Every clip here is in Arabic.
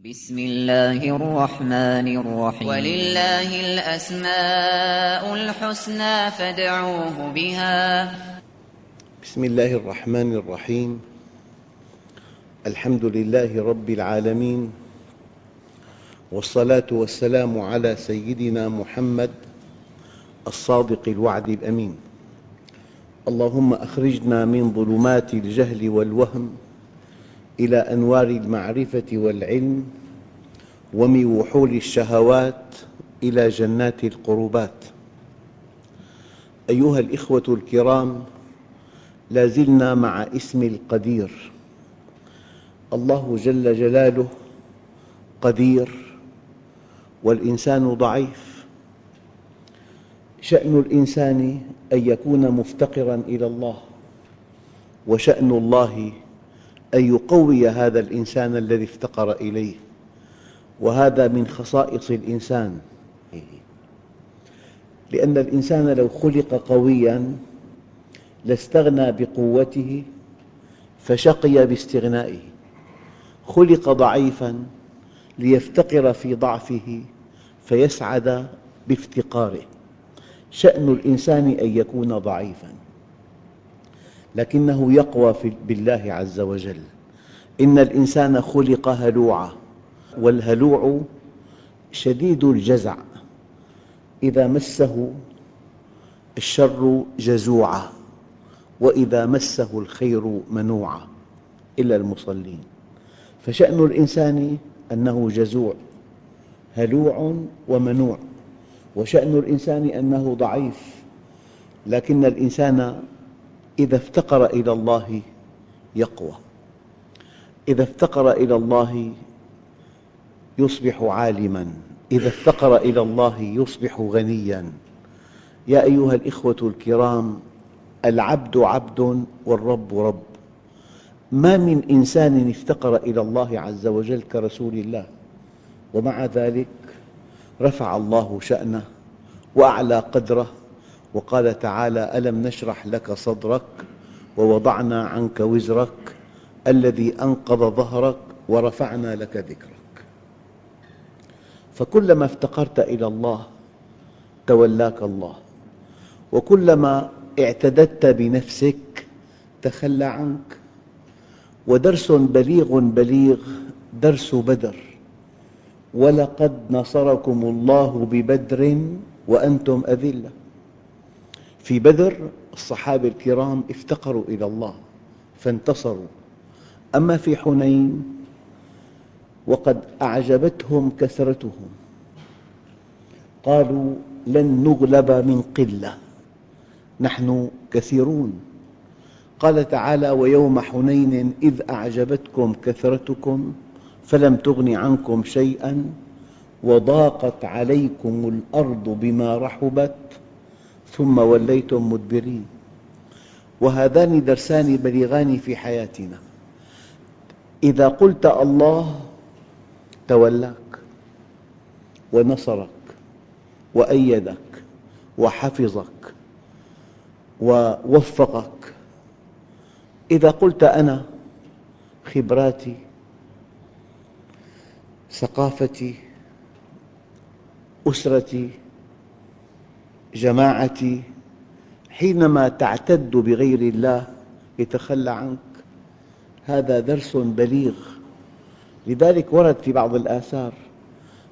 بسم الله الرحمن الرحيم. ولله الأسماء الحسنى فادعوه بها. بسم الله الرحمن الرحيم. الحمد لله رب العالمين. والصلاة والسلام على سيدنا محمد الصادق الوعد الأمين. اللهم أخرجنا من ظلمات الجهل والوهم إلى أنوار المعرفة والعلم ومن وحول الشهوات إلى جنات القربات. أيها الإخوة الكرام لا زلنا مع اسم القدير. الله جل جلاله قدير والإنسان ضعيف. شأن الإنسان أن يكون مفتقراً إلى الله وشأن الله أن يقوي هذا الإنسان الذي افتقر إليه وهذا من خصائص الإنسان. لأن الإنسان لو خلق قوياً لاستغنى بقوته فشقي باستغنائه. خلق ضعيفاً ليفتقر في ضعفه فيسعد بافتقاره. شأن الإنسان أن يكون ضعيفاً. لكنه يقوى بالله عز وجل. إن الإنسان خلق هلوعا والهلوع شديد الجزع. إذا مسه الشر جزوعا وإذا مسه الخير منوعا إلا المصلين. فشأن الإنسان أنه جزوع هلوع ومنوع. وشأن الإنسان أنه ضعيف لكن الإنسان إذا افتقر إلى الله يقوى. إذا افتقر إلى الله يصبح عالماً. إذا افتقر إلى الله يصبح غنياً. يا أيها الإخوة الكرام العبد عبد والرب رب. ما من إنسان افتقر إلى الله عز وجل كرسول الله. ومع ذلك رفع الله شأنه وأعلى قدره وقال تعالى ألم نشرح لك صدرك ووضعنا عنك وزرك الذي أنقض ظهرك ورفعنا لك ذكرك. فكلما افتقرت إلى الله تولاك الله. وكلما اعتددت بنفسك تخلى عنك. ودرس بليغ بليغ درس بدر. ولقد نصركم الله ببدر وأنتم أذلة. في بدر الصحابة الكرام افتقروا إلى الله فانتصروا. أما في حنين وقد أعجبتهم كثرتهم. قالوا لن نغلب من قلة نحن كثيرون. قال تعالى ويوم حنين إذ أعجبتكم كثرتكم فلم تغن عنكم شيئا وضاقت عليكم الأرض بما رحبت ثم وليتم مدبرين. وهذان درسان بليغان في حياتنا. إذا قلت الله تولاك ونصرك وأيدك وحفظك ووفقك. إذا قلت أنا خبراتي ثقافتي أسرتي جماعتي حينما تعتد بغير الله يتخلى عنك. هذا درس بليغ. لذلك ورد في بعض الآثار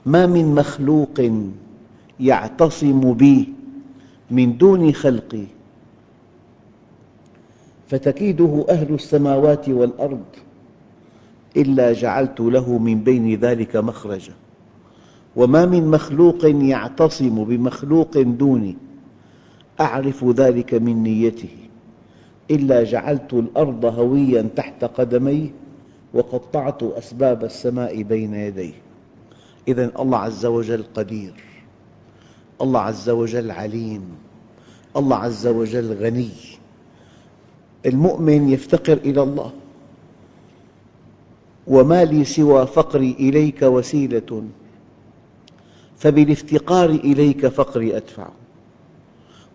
ما من مخلوق يعتصم بي من دون خلقي. فتكيده أهل السماوات والأرض إلا جعلت له من بين ذلك مخرجاً. وما من مخلوق يعتصم بمخلوق دوني. أعرف ذلك من نيته. إلا جعلت الأرض هوياً تحت قدميه وقطعت أسباب السماء بين يديه. إذا الله عز وجل قدير. الله عز وجل عليم. الله عز وجل غني. المؤمن يفتقر إلى الله. وما لي سوى فقري إليك وسيلة. فبالافتقار إليك فقري أدفع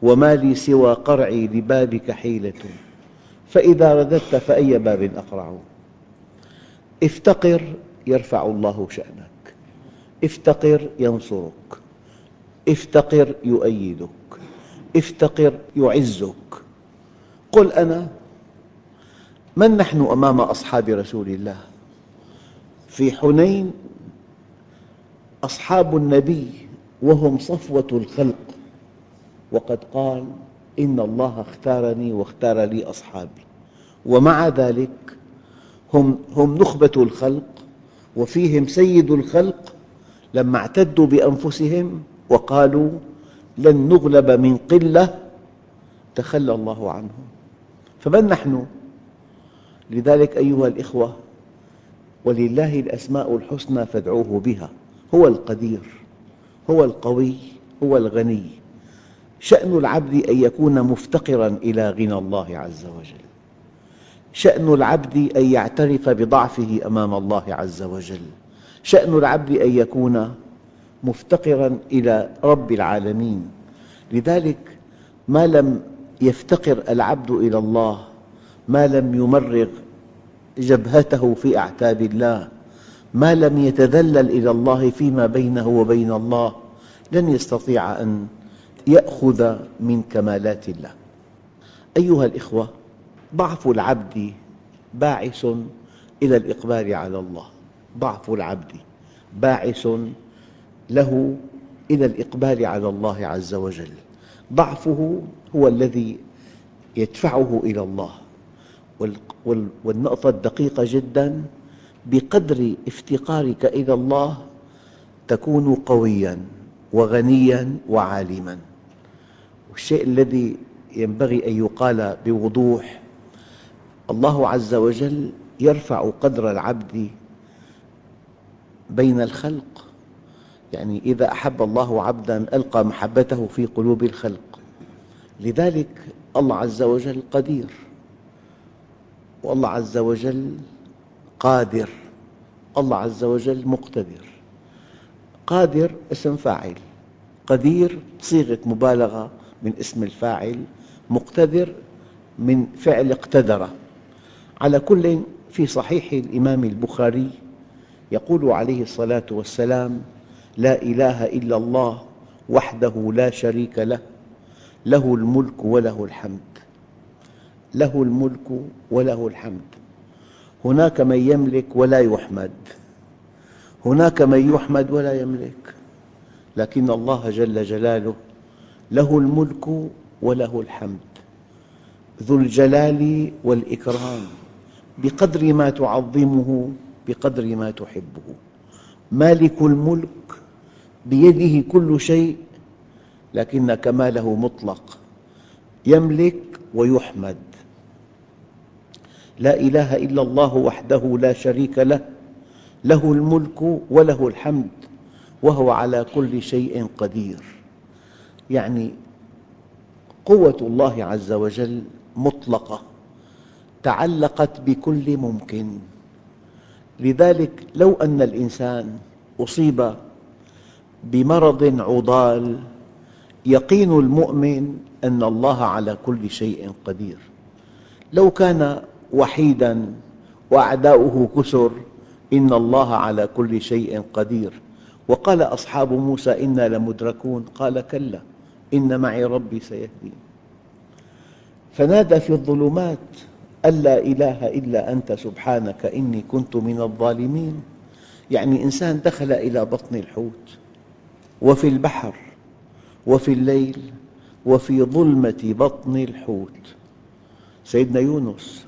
وما لي سوى قرعي لبابك حيلة فإذا رددت فأي باب أقرع. افتقر يرفع الله شأنك افتقر ينصرك افتقر يؤيدك افتقر يعزك. قل أنا من نحن أمام أصحاب رسول الله؟ في حنين أصحاب النبي وهم صفوة الخلق. وقد قال إن الله اختارني واختار لي أصحابي. ومع ذلك هم, هم نخبة الخلق وفيهم سيد الخلق لما اعتدوا بأنفسهم وقالوا لن نغلب من قلة تخلى الله عنهم. فمن نحن؟ لذلك أيها الأخوة ولله الأسماء الحسنى فادعوه بها. هو القدير هو القوي هو الغني. شأن العبد أن يكون مفتقراً إلى غنى الله عز وجل. شأن العبد أن يعترف بضعفه أمام الله عز وجل. شأن العبد أن يكون مفتقراً إلى رب العالمين. لذلك ما لم يفتقر العبد إلى الله ما لم يمرغ جبهته في أعتاب الله ما لم يتذلل إلى الله فيما بينه وبين الله لن يستطيع أن يأخذ من كمالات الله. أيها الأخوة ضعف العبد باعث إلى الإقبال على الله. ضعف العبد باعث له إلى الإقبال على الله عز وجل. ضعفه هو الذي يدفعه إلى الله. والنقطة الدقيقة جداً بقدر افتقارك إلى الله تكون قوياً وغنياً وعالماً. والشيء الذي ينبغي أن يقال بوضوح الله عز وجل يرفع قدر العبد بين الخلق. يعني إذا أحب الله عبداً ألقى محبته في قلوب الخلق. لذلك الله عز وجل قدير. والله عز وجل قادر. الله عز وجل مقتدر. قادر اسم فاعل. قدير صيغة مبالغة من اسم الفاعل. مقتدر من فعل اقتدر. على كل في صحيح الإمام البخاري يقول عليه الصلاة والسلام لا إله إلا الله وحده لا شريك له له الملك وله الحمد له الملك وله الحمد. هناك من يملك ولا يحمد. هناك من يحمد ولا يملك. لكن الله جل جلاله له الملك وله الحمد. ذو الجلال والإكرام. بقدر ما تعظمه بقدر ما تحبه. مالك الملك بيده كل شيء لكن كماله مطلق. يملك ويحمد. لا إله إلا الله وحده لا شريك له له الملك وله الحمد وهو على كل شيء قدير. يعني قوة الله عز وجل مطلقة تعلقت بكل ممكن. لذلك لو أن الإنسان أصيب بمرض عضال يقين المؤمن أن الله على كل شيء قدير. لو كان وحيداً وأعداؤه كثر إن الله على كل شيء قدير. وقال أصحاب موسى إنا لمدركون. قال كلا إن معي ربي سيهدين. فنادى في الظلمات أن لا إله إلا أنت سبحانك إني كنت من الظالمين. يعني إنسان دخل إلى بطن الحوت وفي البحر وفي الليل وفي ظلمة بطن الحوت. سيدنا يونس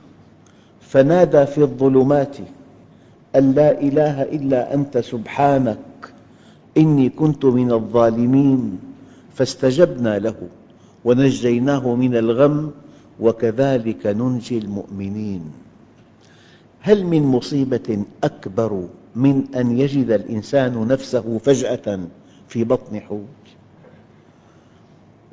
فنادى في الظلمات أن لا إله إلا أنت سبحانك إني كنت من الظالمين فاستجبنا له ونجيناه من الغم وكذلك ننجي المؤمنين. هل من مصيبة أكبر من أن يجد الإنسان نفسه فجأة في بطن حوت؟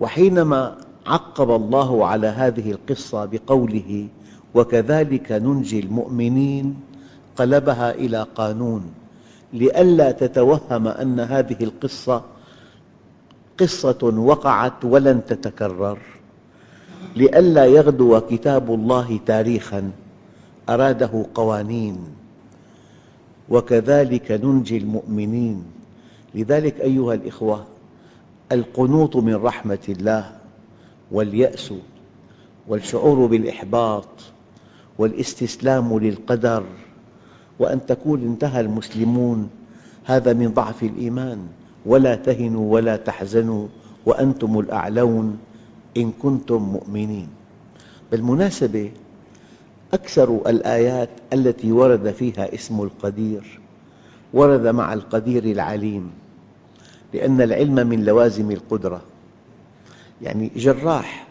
وحينما عقب الله على هذه القصة بقوله وكذلك ننجي المؤمنين قلبها إلى قانون لئلا تتوهم أن هذه القصة قصة وقعت ولن تتكرر. لئلا يغدو كتاب الله تاريخاً أراده قوانين. وكذلك ننجي المؤمنين. لذلك أيها الإخوة القنوط من رحمة الله واليأس والشعور بالإحباط والاستسلام للقدر وأن تكون انتهى المسلمون. هذا من ضعف الإيمان. ولا تهنوا ولا تحزنوا وأنتم الأعلون إن كنتم مؤمنين. بالمناسبة أكثر الآيات التي ورد فيها اسم القدير ورد مع القدير العليم لأن العلم من لوازم القدرة. يعني جراح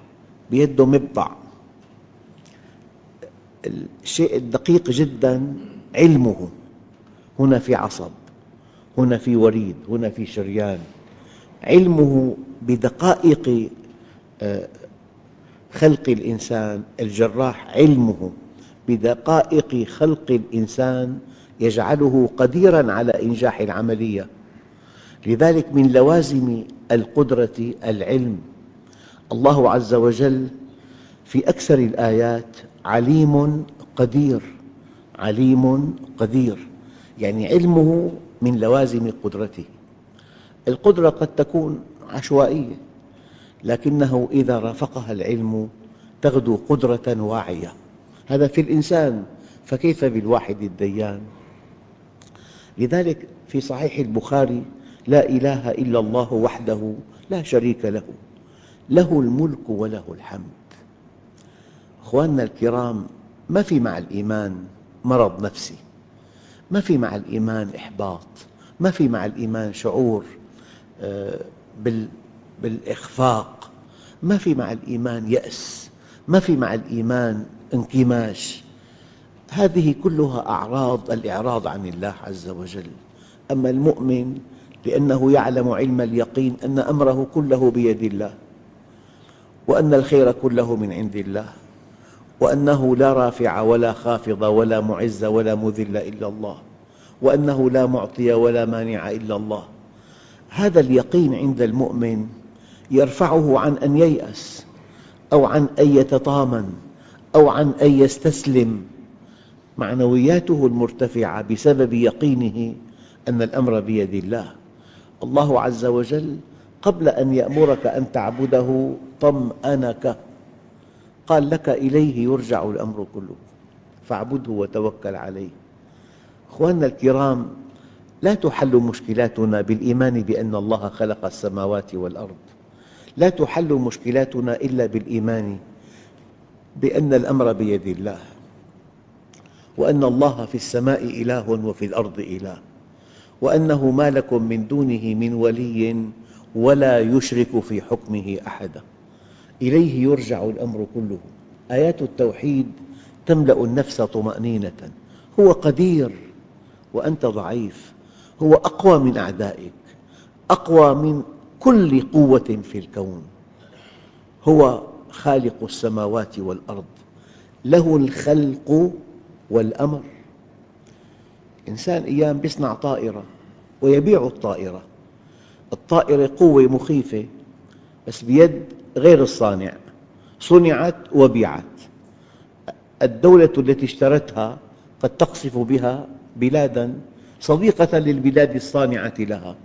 بيده مبضع. الشيء الدقيق جدا علمه. هنا في عصب هنا في وريد هنا في شريان. علمه بدقائق آه، خلق الإنسان الجراح. علمه بدقائق خلق الإنسان يجعله قديراً على إنجاح العملية. لذلك من لوازم القدرة العلم. الله عز وجل في أكثر الآيات عليم قدير عليم قدير يعني علمه من لوازم قدرته. القدرة قد تكون عشوائية لكنه إذا رافقها العلم تغدو قدرة واعية. هذا في الإنسان فكيف بالواحد الديان؟ لذلك في صحيح البخاري لا إله إلا الله وحده لا شريك له له الملك وله الحمد. أخواننا الكرام ما في مع الإيمان مرض نفسي ما في مع الإيمان إحباط ما في مع الإيمان شعور آه، بالإخفاق ما في مع الإيمان يأس ما في مع الإيمان انكماش. هذه كلها أعراض الإعراض عن الله عز وجل. أما المؤمن لأنه يعلم علم اليقين أن أمره كله بيد الله وأن الخير كله من عند الله. وأنه لا رافع ولا خافض ولا معز ولا مذل إلا الله وأنه لا معطي ولا مانع إلا الله. هذا اليقين عند المؤمن يرفعه عن أن ييأس أو عن أن يتطامن أو عن أن يستسلم. معنوياته المرتفعة بسبب يقينه أن الأمر بيد الله. الله عز وجل قبل أن يأمرك أن تعبده طمأنك قال لك إليه يرجع الأمر كله. فاعبده وتوكل عليه. أخواننا الكرام لا تحل مشكلاتنا بالإيمان بأن الله خلق السماوات والأرض. لا تحل مشكلاتنا إلا بالإيمان بأن الأمر بيد الله. وأن الله في السماء إله وفي الأرض إله. وأنه ما لكم من دونه من ولي ولا يشرك في حكمه أحدا. إليه يرجع الأمر كله. آيات التوحيد تملأ النفس طمأنينة. هو قدير وأنت ضعيف. هو أقوى من أعدائك. أقوى من كل قوة في الكون. هو خالق السماوات والأرض. له الخلق والأمر. إنسان أيام يصنع طائرة ويبيع الطائرة. الطائرة قوة مخيفة بس بيد غير الصانع صنعت وبيعت. الدولة التي اشترتها قد تقصف بها بلادا صديقة للبلاد الصانعة لها.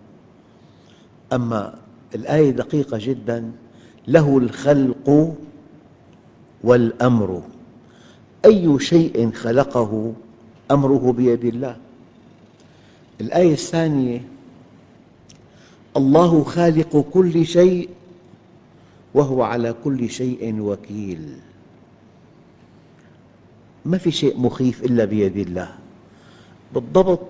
أما الآية دقيقة جدا له الخلق والأمر. أي شيء خلقه أمره بيد الله. الآية الثانية الله خالق كل شيء وهو على كل شيء وكيل. ما في شيء مخيف إلا بيد الله. بالضبط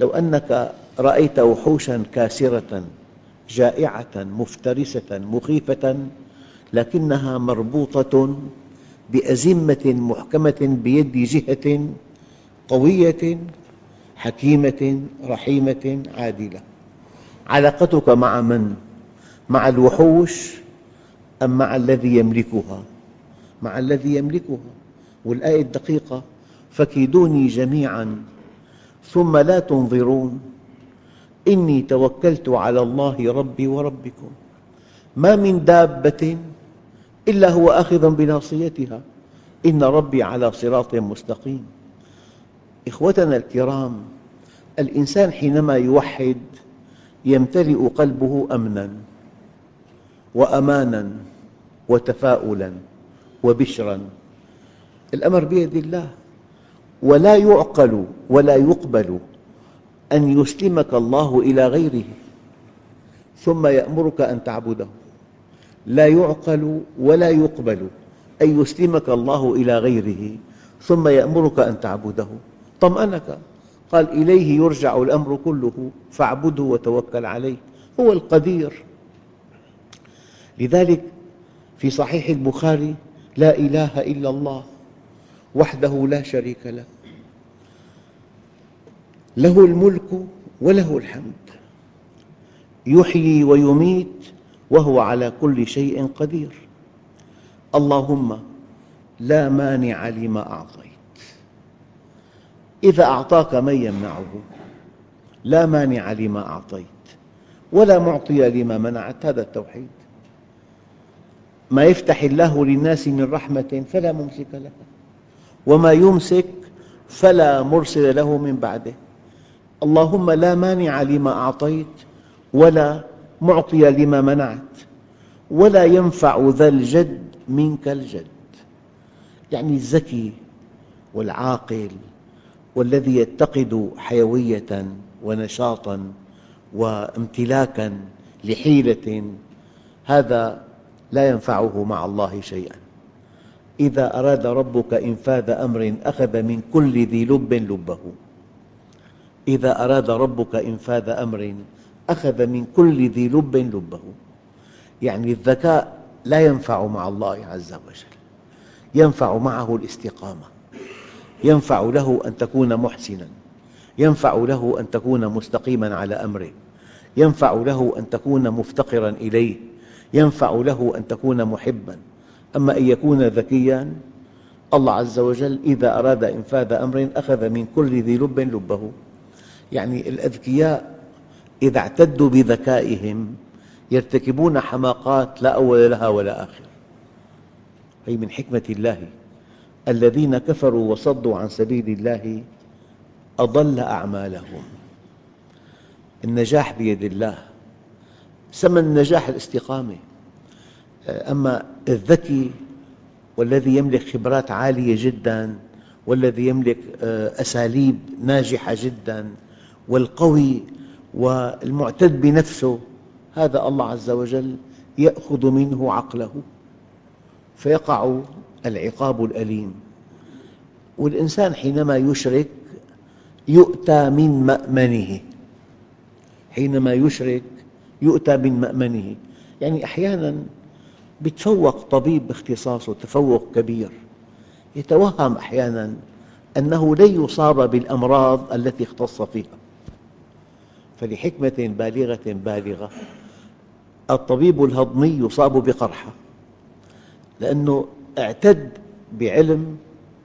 لو أنك رأيت وحوشا كاسرة جائعة مفترسة مخيفة لكنها مربوطة بأزمة محكمة بيد جهة قوية حكيمة رحيمة عادلة. علاقتك مع من؟ مع الوحوش؟ أم مع الذي يملكها؟ مع الذي يملكها. والآية الدقيقة فكيدوني جميعاً ثم لا تنظرون. إني توكلت على الله ربي وربكم. ما من دابة إلا هو آخذ بناصيتها. إن ربي على صراط مستقيم. إخوتنا الكرام الإنسان حينما يوحد يمتلئ قلبه أمناً وأماناً. وتفاؤلاً وبشراً. الأمر بيد الله. ولا يعقل ولا يقبل أن يسلمك الله إلى غيره. ثم يأمرك أن تعبده. لا يعقل ولا يقبل أن يسلمك الله إلى غيره. ثم يأمرك أن تعبده. طمأنك. قال إليه يرجع الأمر كله. فاعبده وتوكل عليه. هو القدير. لذلك في صحيح البخاري لا إله إلا الله وحده لا شريك له. له الملك وله الحمد. يحيي ويميت وهو على كل شيء قدير. اللهم لا مانع لما أعطيت. إذا أعطاك من يمنعه لا مانع لما أعطيت ولا معطي لما منعت. هذا التوحيد. ما يفتح الله للناس من رحمة فلا ممسك لها وما يمسك فلا مرسل له من بعده. اللهم لا مانع لما أعطيت ولا معطي لما منعت. ولا ينفع ذا الجد منك الجد. يعني الذكي والعاقل والذي يتقد حيوية ونشاطا وامتلاكا لحيلة. هذا لا ينفعه مع الله شيئا. إذا أراد ربك إنفاذ أمر أخذ من كل ذي لب لبه. إذا أراد ربك إنفاذ أمر أخذ من كل ذي لب لبه. يعني الذكاء لا ينفع مع الله عز وجل. ينفع معه الاستقامة. ينفع له أن تكون محسناً. ينفع له أن تكون مستقيماً على أمره. ينفع له أن تكون مفتقراً إليه. ينفع له أن تكون محباً. أما أن يكون ذكياً الله عز وجل إذا أراد إنفاذ أمر أخذ من كل ذي لب لبه. يعني الأذكياء إذا اعتدوا بذكائهم يرتكبون حماقات لا أول لها ولا آخر. هي من حكمة الله. الذين كفروا وصدوا عن سبيل الله أضل أعمالهم. النجاح بيد الله. ثمن النجاح الاستقامة. أما الذكي والذي يملك خبرات عالية جداً والذي يملك أساليب ناجحة جداً والقوي والمعتد بنفسه هذا الله عز وجل يأخذ منه عقله فيقع العقاب الأليم. والإنسان حينما يشرك يؤتى من مأمنه حينما يشرك يؤتى من مأمنه. يعني أحياناً يتفوق طبيب باختصاصه تفوق كبير. يتوهم أحياناً أنه لن يصاب بالأمراض التي اختص فيها. فلحكمة بالغة بالغة الطبيب الهضمي يصاب بقرحة لأنه اعتد بعلم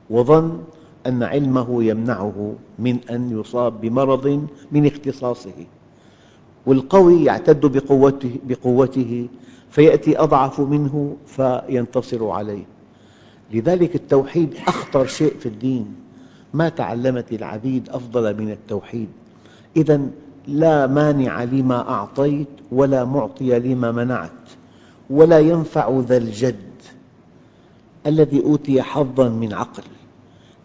وظن أن علمه يمنعه من أن يصاب بمرض من اختصاصه. والقوي يعتد بقوته, بقوته فيأتي أضعف منه فينتصر عليه. لذلك التوحيد أخطر شيء في الدين. ما تعلمت العبيد أفضل من التوحيد. إذا لا مانع لما أعطيت ولا معطي لما منعت ولا ينفع ذا الجد الذي أوتي حظاً من عقل.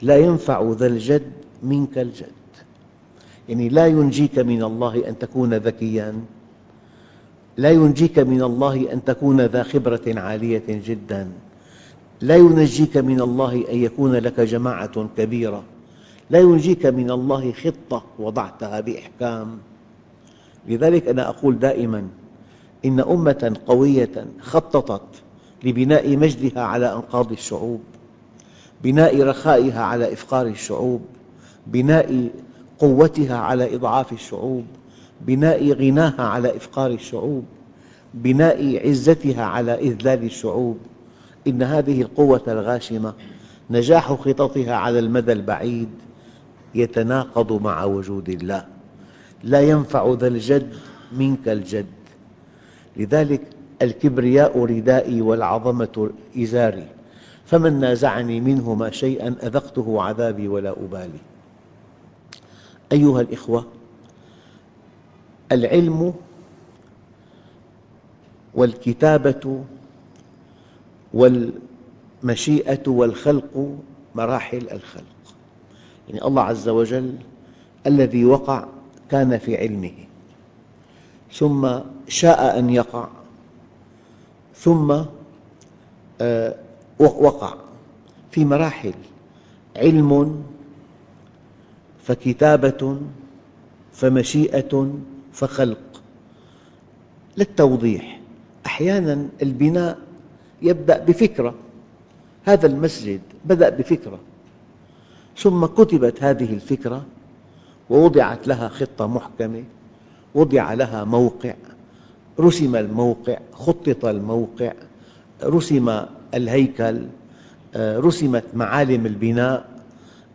لا ينفع ذا الجد منك الجد. يعني لا ينجيك من الله أن تكون ذكياً. لا ينجيك من الله أن تكون ذا خبرة عالية جداً. لا ينجيك من الله أن يكون لك جماعة كبيرة. لا ينجيك من الله خطة وضعتها بإحكام. لذلك أنا أقول دائماً إن أمة قوية خططت لبناء مجدها على أنقاض الشعوب بناء رخائها على إفقار الشعوب بناء قوتها على إضعاف الشعوب بناء غناها على إفقار الشعوب بناء عزتها على إذلال الشعوب. إن هذه القوة الغاشمة نجاح خططها على المدى البعيد يتناقض مع وجود الله. لا ينفع ذا الجد منك الجد. لذلك الكبرياء ردائي والعظمة إزاري فمن نازعني منهما شيئا أذقته عذابي ولا أبالي. أيها الإخوة العلم والكتابة والمشيئة والخلق مراحل الخلق. يعني الله عز وجل الذي وقع كان في علمه ثم شاء أن يقع ثم آه، وقع في مراحل. علم فكتابة فمشيئة فخلق. للتوضيح أحياناً البناء يبدأ بفكرة. هذا المسجد بدأ بفكرة. ثم كتبت هذه الفكرة ووضعت لها خطة محكمة وضع لها موقع. رسم الموقع خطط الموقع. رسم الهيكل رسمت معالم البناء.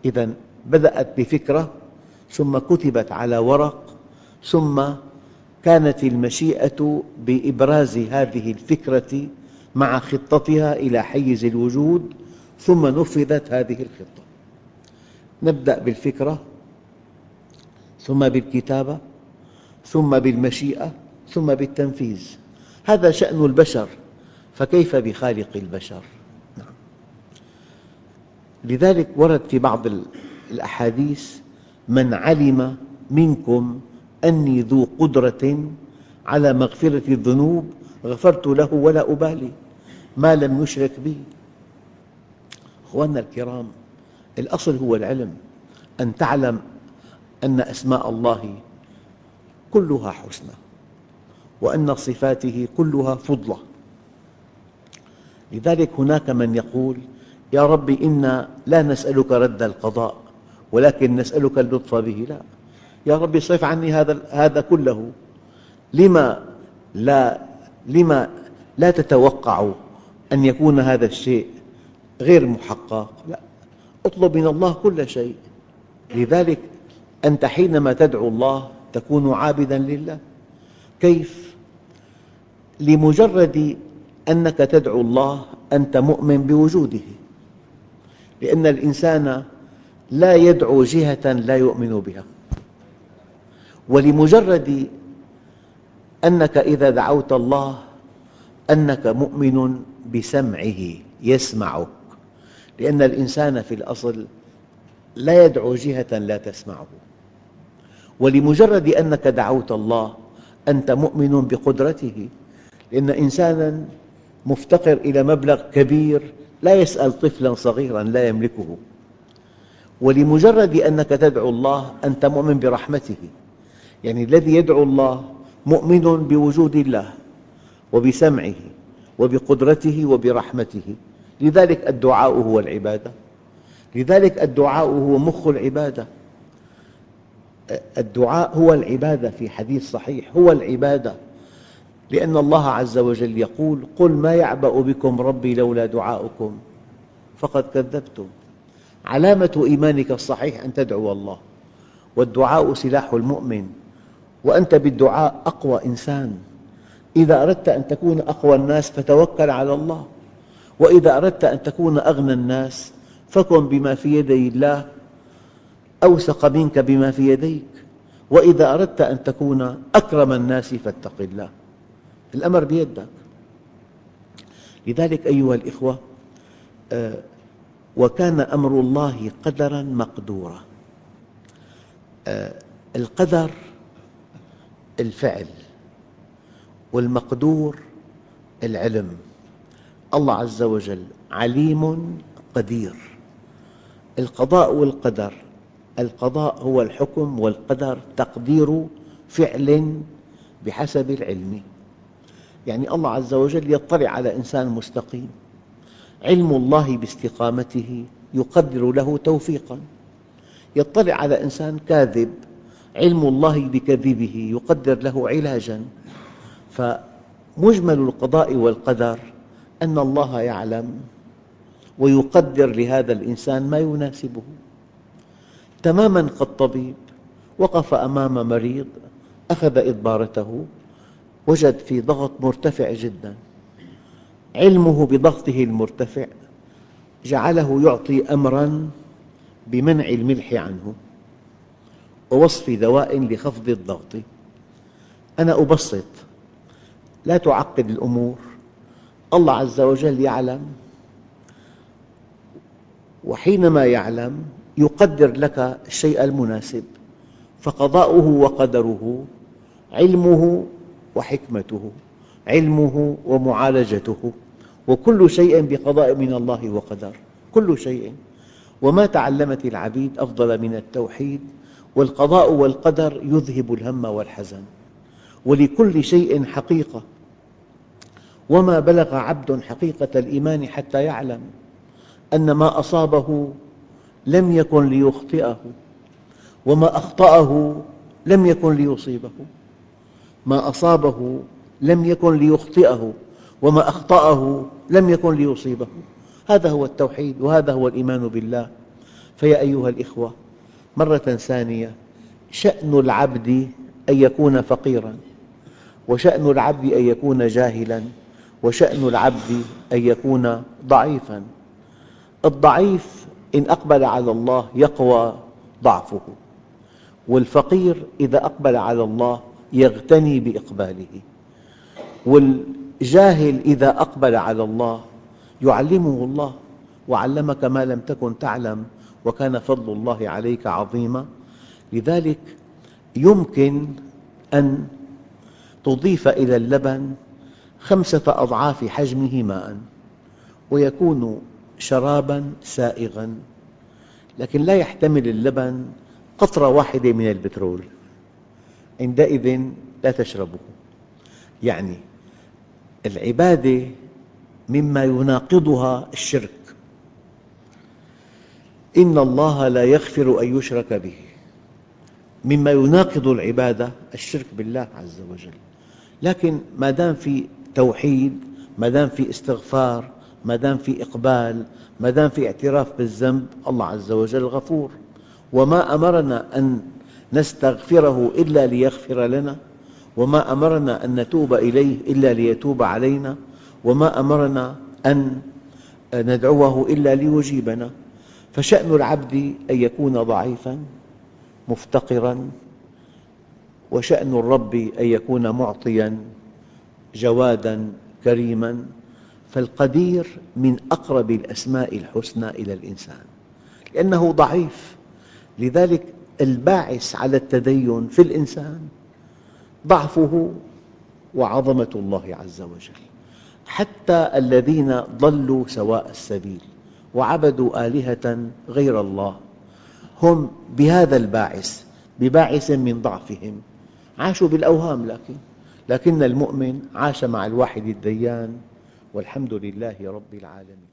إذا بدأت بفكرة ثم كتبت على ورق ثم كانت المشيئة بإبراز هذه الفكرة مع خطتها إلى حيز الوجود ثم نفذت هذه الخطة. نبدأ بالفكرة ثم بالكتابة ثم بالمشيئة ثم بالتنفيذ. هذا شأن البشر فكيف بخالق البشر؟ نعم. لذلك ورد في بعض الأحاديث من علم منكم أني ذو قدرة على مغفرة الذنوب غفرت له ولا أبالي ما لم يشرك بي. أخواننا الكرام الأصل هو العلم أن تعلم أن أسماء الله كلها حسنى وأن صفاته كلها فضلة لذلك هناك من يقول يا رب إنا لا نسألك رد القضاء ولكن نسألك اللطف به لا. يا رب اصرف عني هذا هذا كله. لما لا لما لا تتوقع أن يكون هذا الشيء غير محقق؟ لا. اطلب من الله كل شيء. لذلك أنت حينما تدعو الله تكون عابداً لله. كيف؟ لمجرد أنك تدعو الله أنت مؤمن بوجوده. لأن الإنسان لا يدعو جهة لا يؤمن بها. ولمجرد أنك إذا دعوت الله أنك مؤمن بسمعه يسمعك. لأن الإنسان في الأصل لا يدعو جهة لا تسمعه. ولمجرد أنك دعوت الله أنت مؤمن بقدرته. لأن إنساناً مفتقر إلى مبلغ كبير لا يسأل طفلاً صغيراً لا يملكه. ولمجرد أنك تدعو الله أنت مؤمن برحمته. يعني الذي يدعو الله مؤمن بوجود الله وبسمعه وبقدرته وبرحمته. لذلك الدعاء هو العبادة. لذلك الدعاء هو مخ العبادة. الدعاء هو العبادة في حديث صحيح هو العبادة. لأن الله عز وجل يقول قل ما يعبأ بكم ربي لولا دعاؤكم فقد كذبتم. علامة إيمانك الصحيح أن تدعو الله والدعاء سلاح المؤمن وأنت بالدعاء أقوى إنسان. إذا أردت أن تكون أقوى الناس فتوكل على الله وإذا أردت أن تكون أغنى الناس فكن بما في يدي الله أوثق منك بما في يديك. وإذا أردت أن تكون أكرم الناس فاتق الله. الأمر بيدك. لذلك أيها الإخوة آه، وكان أمر الله قدراً مقدورا آه، القدر الفعل والمقدور العلم. الله عز وجل عليم قدير. القضاء والقدر القضاء هو الحكم والقدر تقدير فعل بحسب العلم. يعني الله عز وجل يطلع على إنسان مستقيم. علم الله باستقامته يقدر له توفيقاً. يطلع على إنسان كاذب علم الله بكذبه يقدر له علاجاً. فمجمل القضاء والقدر أن الله يعلم ويقدر لهذا الإنسان ما يناسبه. تماماً كالطبيب وقف أمام مريض أخذ إدبارته وجد في ضغط مرتفع جداً. علمه بضغطه المرتفع جعله يعطي أمراً بمنع الملح عنه ووصف دواء لخفض الضغط. أنا أبسط لا تعقد الأمور الله عز وجل يعلم وحينما يعلم يقدر لك الشيء المناسب فقضاؤه وقدره علمه وحكمته. علمه ومعالجته وكل شيء بقضاء من الله وقدر كل شيء. وما تعلمت العبيد أفضل من التوحيد والقضاء والقدر يذهب الهم والحزن. ولكل شيء حقيقة. وما بلغ عبد حقيقة الإيمان حتى يعلم أن ما أصابه لم يكن ليخطئه وما أخطأه لم يكن ليصيبه. ما أصابه لم يكن ليخطئه وما أخطأه لم يكن ليصيبه. هذا هو التوحيد وهذا هو الإيمان بالله. فيا أيها الإخوة مرة ثانية شأن العبد أن يكون فقيراً وشأن العبد أن يكون جاهلاً وشأن العبد أن يكون ضعيفاً. الضعيف إن أقبل على الله يقوى ضعفه والفقير إذا أقبل على الله يغتني بإقباله. والجاهل إذا أقبل على الله يعلمه الله وعلمك ما لم تكن تعلم وكان فضل الله عليك عظيما. لذلك يمكن أن تضيف إلى اللبن خمسة أضعاف حجمه ماء ويكون شرابا سائغا لكن لا يحتمل اللبن قطرة واحدة من البترول. عندئذ لا تشربه. يعني العبادة مما يناقضها الشرك. إن الله لا يغفر أن يشرك به. مما يناقض العبادة الشرك بالله عز وجل. لكن ما دام في توحيد ما دام في استغفار ما دام في إقبال ما دام في اعتراف بالذنب الله عز وجل غفور. وما أمرنا أن نستغفره إلا ليغفر لنا وما أمرنا أن نتوب إليه إلا ليتوب علينا وما أمرنا أن ندعوه إلا ليجيبنا. فشأن العبد أن يكون ضعيفاً مفتقراً وشأن الرب أن يكون معطياً جواداً كريماً. فالقدير من أقرب الأسماء الحسنى إلى الإنسان لأنه ضعيف. لذلك الباعث على التدين في الإنسان ضعفه وعظمة الله عز وجل. حتى الذين ضلوا سواء السبيل وعبدوا آلهة غير الله هم بهذا الباعث بباعث من ضعفهم. عاشوا بالأوهام لكن لكن المؤمن عاش مع الواحد الديان والحمد لله رب العالمين.